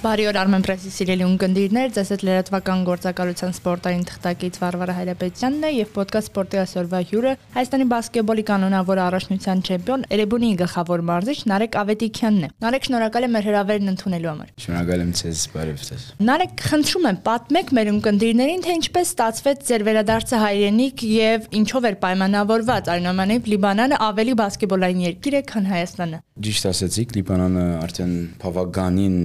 Բարի օր Armen Press-ի սիրելի ունկնդիրներ, ձեզ հետ լրատվական գործակալության սպորտային թղթակից Վարվարա Հայրապետյանն է եւ ոդկաստ սպորտի այսօրվա հյուրը Հայաստանի բասկետբոլի կանոնավոր առաջնության չեմպիոն Էրեբունի գլխավոր մարզիչ Նարեկ Ավետիքյանն է։ Նարեկ, շնորհակալ եմ մեր հրավերն ընդունելու համար։ Շնորհակալ եմ ձեզ, բարև ձեզ։ Նարեկ, խնդրում եմ, պատմեք մեր ունկնդիրներին, թե ինչպես ստացվեց ձեր վերադարձը հայրենիք եւ ինչով էր պայմանավորված այնուամենայնիվ Լիբանանը ավելի բասկետբոլային երկիր է, քան Հայաստանը։ Ճիշտ ասեցիք, Լիբանանը արդեն բավականին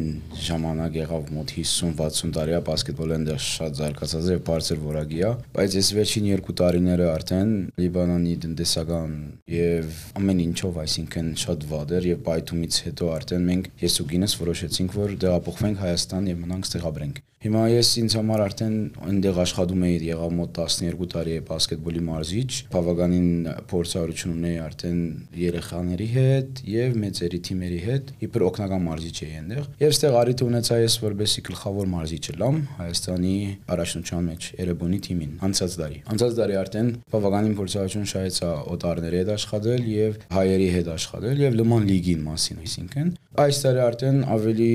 ժամանակ եղավ մոտ 50-60 տարի է բասկետբոլը այնտեղ շատ զարգացած է, բարձր որակի է, բայց այս վերջին 2 տարիները արդեն Լիբանանի տնտեսական եւ ամեն ինչով, այսինքն շատ վատ էր եւ բայթումից հետո արդեն մենք ես ու գինես որոշեցինք, որ տեղափոխվենք Հայաստան եւ մնանք ստեղաբրենք։ Հիմա ես ինձ համար արդեն այնտեղ աշխատում էի եղավ մոտ 12 տարի է բասկետբոլի մարզիչ, բավականին փորձառություն ունեի արդեն երեխաների հետ եւ մեծերի թիմերի հետ, իբր օկնական մարզիչ էի այնտեղ։ Եվ ստեղ առիթ ունեցա ես որբեսի գլխավոր մարզիչ լամ Հայաստանի առաջնության մեջ Էրեբունի թիմին անցած տարի։ Անցած տարի արդեն բավականին փորձառություն շահեցա օտարների հետ աշխատել եւ հայերի հետ աշխատել եւ Լման լիգին մասին, այսինքն այս տարի արդեն ավելի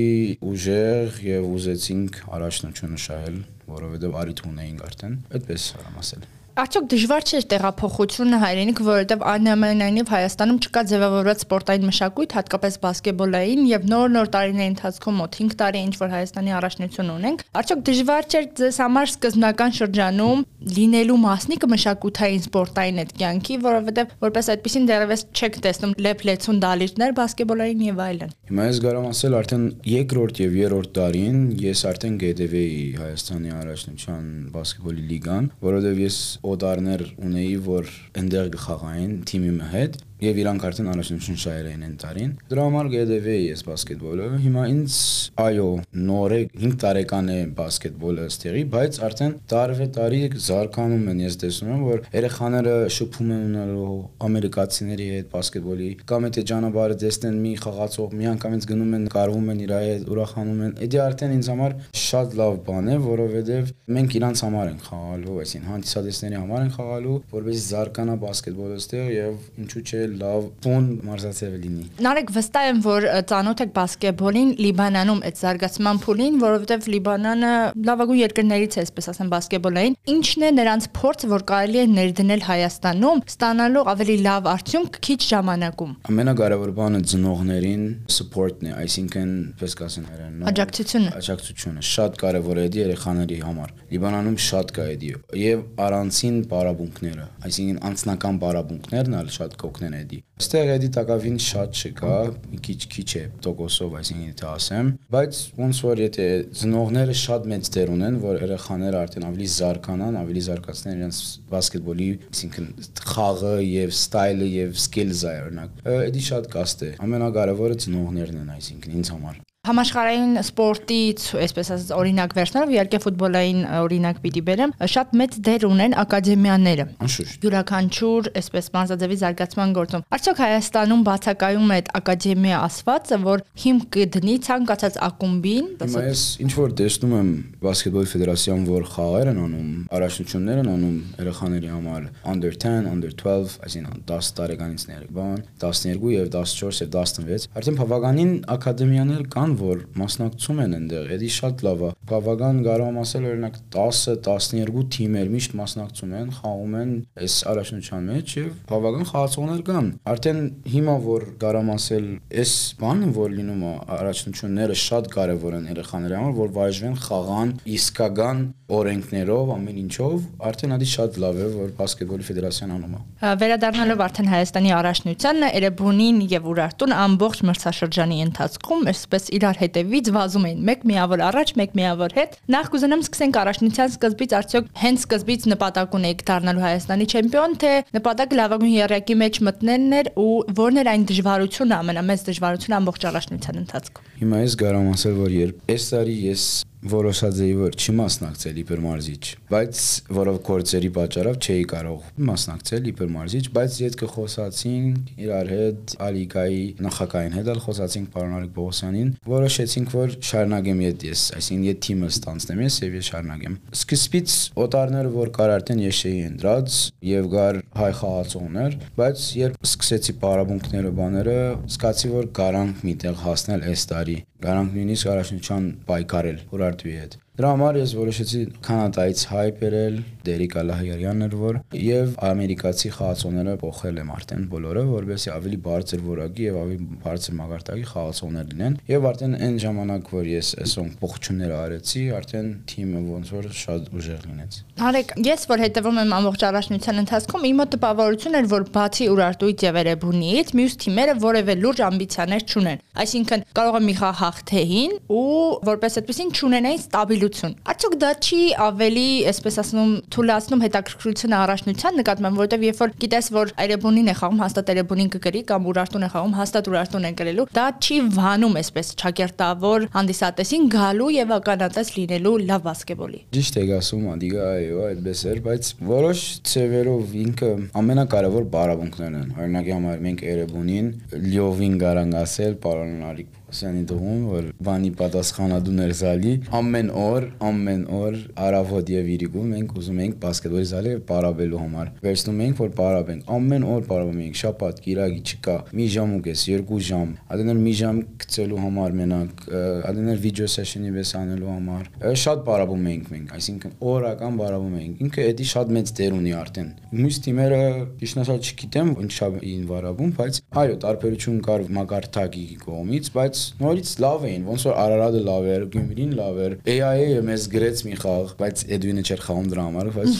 ուժեղ եւ ուզեցինք առաջնությունը շահել, որովհետեւ առիթ ունեինք արդեն, այդպես արամ ասել։ Արդյոք դժվար չէ տեղափոխությունը հայրենիք, որովհետև այնուամենայնիվ Հայաստանում չկա ձևավորված սպորտային մշակույթ, հատկապես բասկետբոլային, եւ նոր-նոր տարիների ընթացքում մոտ 5 տարի ինչ որ Հայաստանի առաջնություն ունենք։ Արդյոք դժվար չէ ձեզ համար սկզբնական շրջանում լինելու մասնիկը մշակութային սպորտային այդ կյանքի, որովհետև որպես այդպեսին դեռևս չեք տեսնում լեփլեցուն դալիճներ բասկետբոլային եւ այլն։ Հիմա ես կարամ ասել արդեն երկրորդ եւ երրորդ տարին ես արդեն գետեվեի Հայաստանի առաջնության բասկետբոլի լիգան, որովհետեւ ես օդարներ ունեի, որ այնտեղ գխաղային թիմի հետ եւ իրանք արդեն առաջնություն շահել էին այն տարին։ Դրա համար գետեվեի ես բասկետբոլը։ Հիմա ինձ այո, նոր է 5 տարեկան է բասկետբոլը ստեղի, բայց արդեն տարվե տարի զարգանում են, ես տեսնում եմ, որ երեխաները շփում են ունենալու ամերիկացիների հետ բասկետբոլի, կամ եթե ճանապարհը տեսնեն մի խաղացող, մի անգամից գնում են, կարվում են իր հետ, ուրախանում են։ Դա արդեն ինձ համար շատ լավ բան է, որովհետեւ մենք իրանց համար ենք խաղալու, այսին հանդիսատեսների համար ենք խաղալու, որովհետեւ զարգանա բասկետբոլը ստեղ եւ ինչու՞ չէ լավ բուն մարզացիվ լինի։ Նարեկ վստահ եմ, որ ծանոթ եք բասկետբոլին Լիբանանում այդ զարգացման փուլին, որովհետև Լիբանանը լավագույն երկրներից է, այսպես ասեմ, բասկետբոլային։ Ինչն է նրանց փորձը, որ կարելի է ներդնել Հայաստանում, ստանալու ավելի լավ արդյունք քիչ ժամանակում։ Ամենակարևոր բանը ծնողներին support-ն է, այսինքն, պես կասեն հայերեն, աջակցությունը։ Աջակցությունը շատ կարևոր է դա երեխաների համար։ Լիբանանում շատ կա դա եւ առանցին բարաբունքները, այսինքն անձնական բարաբունքներն ալ շատ կօգնեն էդի։ Այստեղ էդի տակավին շատ չկա, մի քիչ քիչ է տոկոսով, այսինքն եթե ասեմ, բայց ոնց որ եթե ծնողները շատ մեծ դեր ունեն, որ երեխաները արդեն ավելի զարգանան, ավելի զարգացնեն իրենց բասկետբոլի, այսինքն խաղը եւ ստայլը եւ սկիլզը օրինակ։ Էդի շատ կաստ է։ Ամենակարևորը ծնողներն են, այսինքն ինձ համար համաշխարհային սպորտից, այսպես ասած, օրինակ վերցնելով, իհարկե ֆուտբոլային օրինակ պիտի բերեմ, շատ մեծ դեր ունեն ակադեմիաները։ Անշուշտ։ Յուրաքանչյուր, այսպես մարզաձևի զարգացման գործում։ Արդյոք Հայաստանում բացակայում է այդ ակադեմիա ասվածը, որ հիմք կդնի ցանկացած ակումբին։ Հիմա ես ինչ որ տեսնում եմ բասկետբոլ ֆեդերացիան, որ խաղեր են անում, առաջնություններ են անում երեխաների համար under 10, under 12, այսինքն 10 տարեկանից ներք բան, 12 եւ 14 եւ 16։ Արդեն բավականին ակադեմիաներ կան կան, որ մասնակցում են այնտեղ, էդի շատ լավ է։ Բավական կարող եմ ասել օրինակ 10-12 թիմեր միշտ մասնակցում են, խաղում են այս առաջնության մեջ եւ բավական խաղացողներ կան։ Արդեն հիմա որ կարող եմ ասել, այս բանը որ լինում է առաջնությունները շատ կարեւոր են երեխաների համար, որ վայժվեն խաղան իսկական օրենքներով, ամեն ինչով, արդեն ադի շատ լավ է, որ բասկետբոլի ֆեդերացիան անում է։ Վերադառնալով արդեն Հայաստանի առաջնությանը, Էրեբունին եւ Ուրարտուն ամբողջ մրցաշրջանի ընթացքում այսպես իրար հետևից վազում էին. Մեկ միավոր առաջ, մեկ միավոր հետ։ Նախ կուզենամ սկսենք առաջնության սկզբից, արդյոք հենց սկզբից նպատակ ունեիք դառնալու Հայաստանի չեմպիոն, թե նպատակը լավագույն երրակի մեջ մտնելն էր ու որն էր այն դժվարությունը, ամենամեծ դժվարությունը ամբողջ առաջնության ընթացքում։ Հիմա ես կարող եմ ասել, որ երբ այս տարի ես որոշած էի որ չի մասնակցել իբրմարզիչ, բայց որով կորցերի պատճառով չէի կարող մասնակցել իբրմարզիչ, բայց յետքը խոսացինք իրար հետ, Ալիկայի նախակային հետ ալ խոսացինք պարոն Արիկ Բողոսյանին, որոշեցինք որ շարունակեմ յետ ես, այսինքն յետ թիմը ստանցնեմ ես եւ ես շարունակեմ։ Սկզբից օտարները որ կար արդեն ես էի ընտրած եւ գար հայ խաղացողներ, բայց երբ սկսեցի պարաբունքները բաները, սկացի որ կարանք միտեղ հասնել այս տարի։ Գարանք նույնիսկ առաջնության պայքարել Ուրարտուի հետ։ Դրա համար ես որոշեցի Կանադայից հայ բերել, Դերիկ Ալահյանն էր որ եւ ամերիկացի խաղացողները փոխել եմ արդեն բոլորը, որովհետեւ ավելի բարձր որակի եւ ավելի բարձր մագարտակի խաղացողներ լինեն եւ արդեն այն ժամանակ որ ես այսօր փոխություններ արեցի, արդեն թիմը ոնց որ շատ ուժեղ լինեց։ Արեք, ես որ հետևում եմ ամբողջ առաջնության ընթացքում, իմ մոտ տպավորություն էր, որ բացի Ուրարտուից եւ Երևանից, մյուս թիմերը որևէ լուրջ ամբիցիաներ չունեն։ Այսինքն կարող է մի խաղ հաղթեին ու որպես այդպեսին չունենային ստաբիլ թույլություն։ Արդյոք դա չի ավելի, այսպես ասում, թույլատնում հետաքրքրությունը առաջնության նկատմամբ, որովհետև երբ որ գիտես, որ Երևանին է խաղում, հաստատ Երևանին կգրի կամ Ուրարտուն է խաղում, հաստատ Ուրարտուն է գրելու, դա չի վանում այսպես ճակերտավոր հանդիսատեսին գալու եւ ականատես լինելու լավ բասկետբոլի։ Ճիշտ եք ասում, Անդիգա, այո, այդպես էր, բայց որոշ ծևերով ինքը ամենակարևոր բարաբունքներն են։ Օրինակի համար մենք Երևանին լյովին գարան ասել, պարոն Արիկ Սյանի դողում, որ բանի պատասխանատու ներզալի ամեն օր, ամեն օր արավոտ եւ իրիկու մենք ուզում ենք բասկետբոլի զալի պարաբելու համար։ Վերցնում ենք, որ պարաբենք։ Ամեն օր պարաբում ենք, շաբաթ, կիրակի չկա։ Մի ժամ ու կես, երկու ժամ։ Ադեներ մի ժամ գցելու համար մենակ, ադեներ վիդեո սեշնի վես անելու համար։ Շատ պարաբում ենք մենք, այսինքն օրական պարաբում ենք։ Ինքը էդի շատ մեծ դեր ունի արդեն։ Մյուս թիմերը ճիշտ ասած չգիտեմ ինչա ին վարաբում, բայց այո, տարբերություն կար մակարդակի կողմից, բայց նորից լավ էին, ոնց որ Արարատը լավ էր, Գյումրին լավ էր։ AI-ը մեզ գրեց մի խաղ, բայց Էդվինը չէր խաղում դրա համար, բայց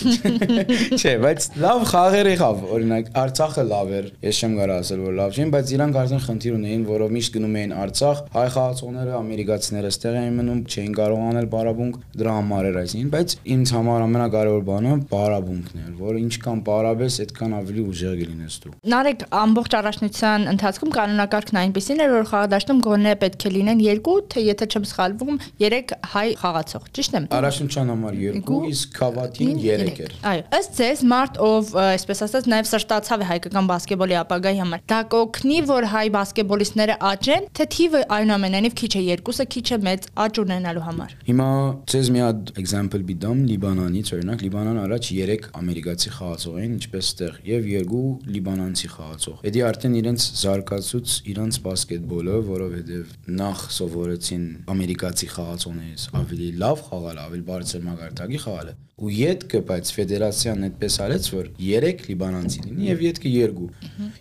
չէ, բայց լավ խաղեր եղավ, օրինակ Արցախը լավ էր։ Ես չեմ կարող ասել, որ լավ չէ, բայց իրանք արդեն խնդիր ունեին, որով միշտ գնում էին Արցախ, հայ խաղացողները, ամերիկացիները ստեղ էին մնում, չէին կարող անել բարաբունք, դրա համար էր այսին, բայց ինձ համար ամենակարևոր բանը բարաբունքն էր, որ ինչքան բարաբես, այդքան ավելի ուժեղ կլինես դու։ Նարեկ ամբողջ առաջնության ընթացքում կանոնակարգն այնպեսին էր, որ խաղադաշտում գոնե պետք է լինեն 2, թե եթե չեմ սխալվում, 3 հայ խաղացող, ճիշտ եմ։ Առաջնության համար 2, իսկ Քավաթին 3 էր։ Այո, ըստ ձեզ մարդ ով, այսպես ասած, նաև սրտացավ է հայկական բասկետբոլի ապագայի համար։ Դա կօգնի, որ հայ բասկետբոլիստները աճեն, թե թիվը այնուամենայնիվ քիչ է, երկուսը քիչ է մեծ աճ ունենալու համար։ Հիմա ձեզ մի հատ example բիդամ Լիբանանից, օրինակ Լիբանան առաջ 3 ամերիկացի խաղացող էին, ինչպես ստեղ, եւ 2 լիբանանցի խաղացող։ Էդի արդեն իրենց զարգացուց իրանց բասկետբոլը, որովհետեւ նախ սովորեցին ամերիկացի խաղացողներից ավելի լավ խաղալ, ավելի բարձր մակարդակի խաղալը ու յետքը բայց ֆեդերացիան այդպես արեց որ 3 լիբանանցի լինի եւ յետքը 2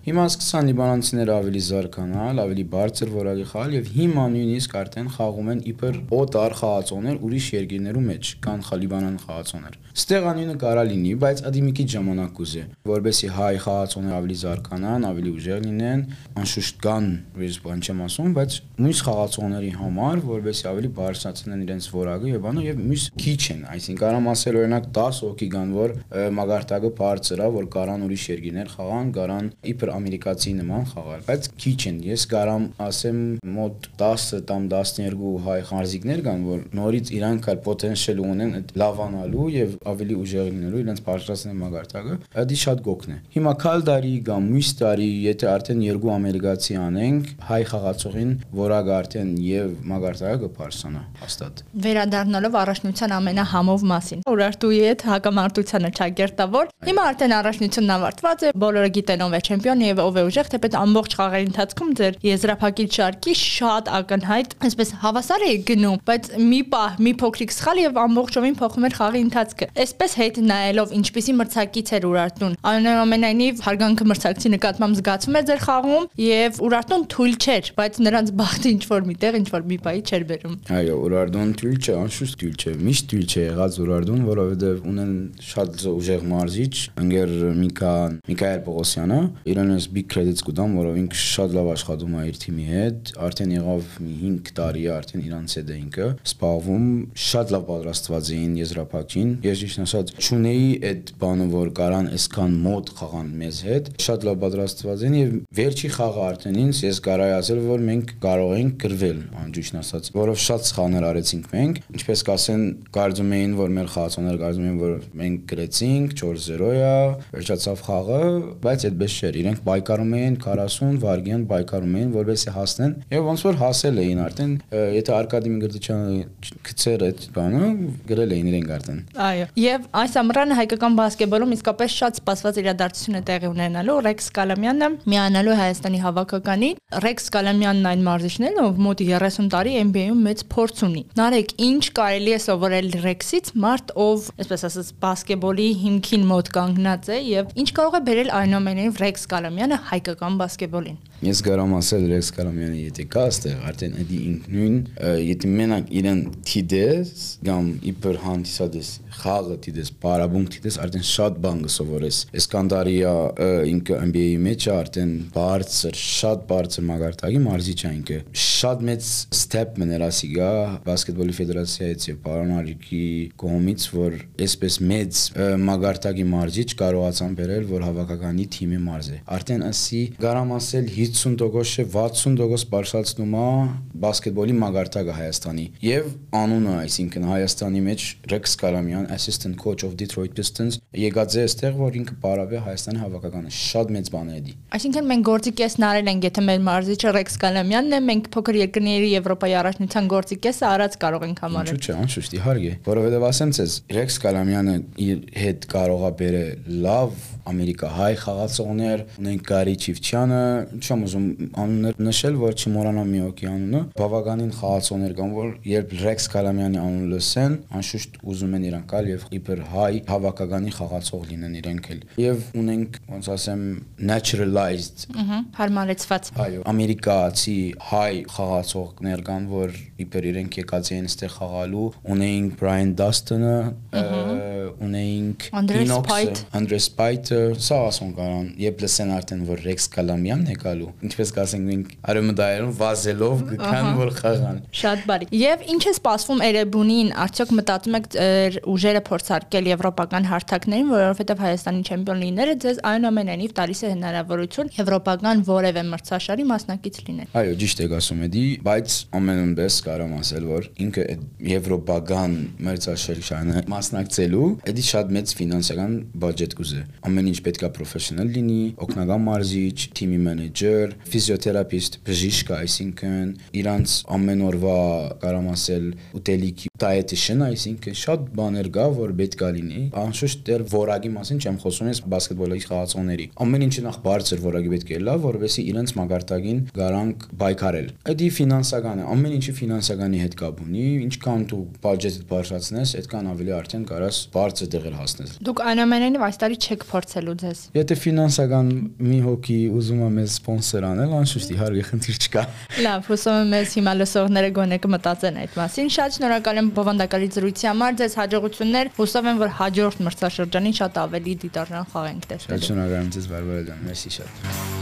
հիմա սկսան լիբանանցիները ավելի զարգանալ ավելի բարձր որակի խաղալ եւ հիմա նույնիսկ արդեն խաղում են իբր օտար խաղացողներ ուրիշ երկրներու մեջ կան լիբանան խաղացողներ ստեղ անունը կարա լինի բայց ադի մի քիչ ժամանակ կուզե որովհետեւ հայ խաղացողները ավելի զարգանան ավելի ուժեղ լինեն անշուշտ կան ես բան չեմ ասում բայց մյուս խաղացողների համար որովհետեւ ավելի բարձրացնեն իրենց որակը եւ բանը եւ մյուս քիչ են այսինքն կարամ ասել որ օրինակ 10 հոգի կան, որ մագարտակը բարձր է, որ կարան ուրիշ երկիներ խաղան, կարան իբր ամերիկացի նման խաղալ, բայց քիչ են։ Ես կարամ ասեմ մոտ 10 կամ 12 հայ խարզիկներ կան, որ նորից իրանք էլ պոտենցիալ ունեն այդ լավանալու եւ ավելի ուժեղ լինելու իրենց բարձրացնեն մագարտակը։ Դա շատ գոքն է։ Հիմա քալ տարի կամ մյուս տարի, եթե արդեն երկու ամերիկացի անենք, հայ խաղացողին որակը արդեն եւ մագարտակը կբարձրանա հաստատ։ Վերադառնալով առաջնության ամենահամով մասին։ Ուրա Մարտուի հետ հակամարտությանը ճակերտավոր։ Հիմա արդեն առաջնությունն ավարտված է, բոլորը գիտեն ով է չեմպիոն եւ ով է ուժեղ, թեպետ ամբողջ խաղերի ընթացքում ձեր եզրափակիչ շարքի շատ ակնհայտ, այսպես հավասար է գնում, բայց մի պահ, մի փոքրիկ սխալ եւ ամբողջովին փոխում էր խաղի ընթացքը։ Այսպես հետ նայելով ինչպիսի մրցակից էր Ուրարտուն։ Այնուամենայնիվ հարգանքը մրցակցի նկատմամբ զգացում է ձեր խաղում եւ Ուրարտուն թույլ չէր, բայց նրանց բախտը ինչ որ միտեղ ինչ որ մի պայի չէր բերում։ Այո, Ուրարտուն թույլ չէ, անշուշտ թույլ չէ։ Միշտ թույլ չէ եղած Ուրարտուն, որը որովհետև ունեն շատ ուժեղ մարզիչ, ընկեր Միկա Միքայել Պողոսյանը, իրեն ես big credits կտամ, որով ինքը շատ լավ աշխատում է իր թիմի հետ, արդեն եղավ մի 5 տարի արդեն իրանց հետ է ինքը սպառվում, շատ լավ պատրաստված էին եզրափակին։ Ես ճիշտ ասած ճունեի այդ բանը, որ կարան այսքան մոտ խաղան մեզ հետ, շատ լավ պատրաստված են եւ վերջի խաղը արդեն ինձ ես կարայի ասել, որ մենք կարող ենք գրվել, անջուշն ասած, որով շատ սխալներ արեցինք մենք, ինչպես կասեն, կարծում էին, որ մեր խաղացողները կարծում եմ որ մենք գրեցինք 4-0-ա, վերջացավ խաղը, բայց այդպես չէր։ Իրենք պայքարում էին 40 վարգյան պայքարում էին, որովհետեւ հասնեն եւ ոնց որ հասել էին արդեն, եթե Արկադի Միգրտիչյանը գցեր այդ բանը, գրել էին իրենք արդեն։ Այո։ Եվ այս ամռանը հայկական բասկետբոլում իսկապես շատ սպասված իրադարձություն է տեղի ունենալու։ Ռեքս Կալամյանը միանալու Հայաստանի հավաքականին։ Ռեքս Կալամյանն այն մարզիչ մարզիչն էլ, ով մոտ 30 տարի NBA-ում մեծ փորձ ունի։ Նարեկ, ինչ կարելի է սովորել Ռեքսից, մարդ, ով, այսպես ասած, բասկետբոլի հիմքին մոտ կանգնած է եւ ինչ կարող է բերել այնուամենայնիվ Ռեքս Կալամյանը հայկական բասկետբոլին։ Ես կարամ ասել Ռեքս Կալամյանի եթե կա այստեղ արդեն այդ ինքնույն եթե մենակ իրեն թիդես կամ իբր հանդիսադես խաղը դիտես, բարաբունք դիտես, արդեն շատ բան կսովորես։ Այս կանդարիա ինքը NBA-ի մեջ արդեն բարձր, շատ բարձր մագարտակի մարզիչ է ինքը։ Շատ մեծ step մներասի գա բասկետբոլի ֆեդերացիայից եւ պարոն Արիկի կողմից, որ այսպես մեծ մագարտակի մարզիչ կարողացան բերել, որ հավաքականի թիմի մարզ է։ Արդեն ասի գարամ ասել 50% 60% բարձրացնում է բասկետբոլի մագարտակը Հայաստանի եւ անունը, այսինքն Հայաստանի մեջ Ռեքս Կարամյան assistant coach of Detroit Pistons եկած է այստեղ, որ ինքը բարավե Հայաստանի հավաքականը շատ մեծ բան է դի։ Այսինքն մենք գործի կես նարել ենք, եթե մեր մարզիչը Ռեքս Կալամյանն է, մենք փոքր երկրների Եվրոպայի առաջնության գործի կեսը արած կարող ենք համարել։ Ինչու՞ չէ, անշուշտ իհարկե, որովհետև ասեմ ցեզ, Ռեքս Կալամյանը իր հետ կարող է բերել լավ ամերիկահայ խաղացողներ, ունենք Գարի Չիվչյանը, չեմ ուզում անուններ նշել, որ չմոռանամ մի օքի անունը։ Բավականին խաղացողներ կան, որ երբ Ռեքս Կալամյանի անունը լսեն, անշուշտ ուզում են իրան գալ եւ իբր հայ հավաքականի խաղացող լինեն իրենք էլ։ Եվ ունենք ոնց ասեմ naturalized հարմարեցված։ Այո, ամերիկացի հայ խաղացողներ կան, որ իբր իրենք եկած են այստեղ խաղալու, ունենք Brian Dustin-ը, ունենք Andres Spite, Andres Spite, սա ասում կարան, երբ լսեն արդեն որ Rex Calamyan-ն է գալու, ինչպես կասենք մենք արմդայերում վազելով գքան որ խաղան։ Շատ բարի։ Եվ ինչ է սպասվում Էրեբունին, արդյոք մտածում եք ուժերը փորձարկել եվրոպական հարթակներին, որովհետև Հայաստանի չեմպիոն լինելը ձեզ այնուամենայնիվ տալիս է հնարավորություն եվրոպական որևէ մրցաշարի մասնակից լինել։ Այո, ճիշտ եք ասում եք, բայց ամենունդես կարամ ասել, որ ինքը եվրոպական մրցաշարի մասնակցելու, դա շատ մեծ ֆինանսական բյուջետ կուզե։ Ամեն ինչ պետքա պրոֆեսիոնալ լինի, օգնական մարզիչ, թիմի մենեջեր, ֆիզիոթերապիստ, բժիշկ, այսինքն իրանց ամեն օրվա կարամ ասել ուտելիքի dietitian, այսինքն շատ բաներ կա, որ պետք է լինի։ Անշուշտ դեռ որակի մասին չեմ խոսում, ես բասկետբոլի խաղացողների։ Ամեն ինչը նախ բարձր որակի պետք է լա, որովհետեւ իրենց մագարտագին գարանք բայկարել։ Դա ֆինանսական է, ամեն ինչի ֆինանսականի հետ կապ ունի, ինչքան դու բյուջետը բարձրացնես, այդքան ավելի արդեն կարաս բարձր դեղեր հասնես։ Դուք այնուամենայնիվ այս տարի չեք փորձելու ձեզ։ Եթե ֆինանսական մի հոգի ուզում է մեզ սպոնսոր անել, անշուշտ իհարկե խնդիր չկա։ Լավ, հուսով եմ մեզ հիմա լսողները գոնե կմտածեն այդ մասին։ Շատ շնորհակալ եմ բովանդակալի զրույցի համար, ձեզ հաջողություններ։ Հուսով եմ, որ հաջորդ մրցաշրջանին շատ ավելի դիտարժան խաղ ենք տեսնելու։ Շատ շնորհակալ եմ ձեզ, Բարբարա ջան, մերսի շատ։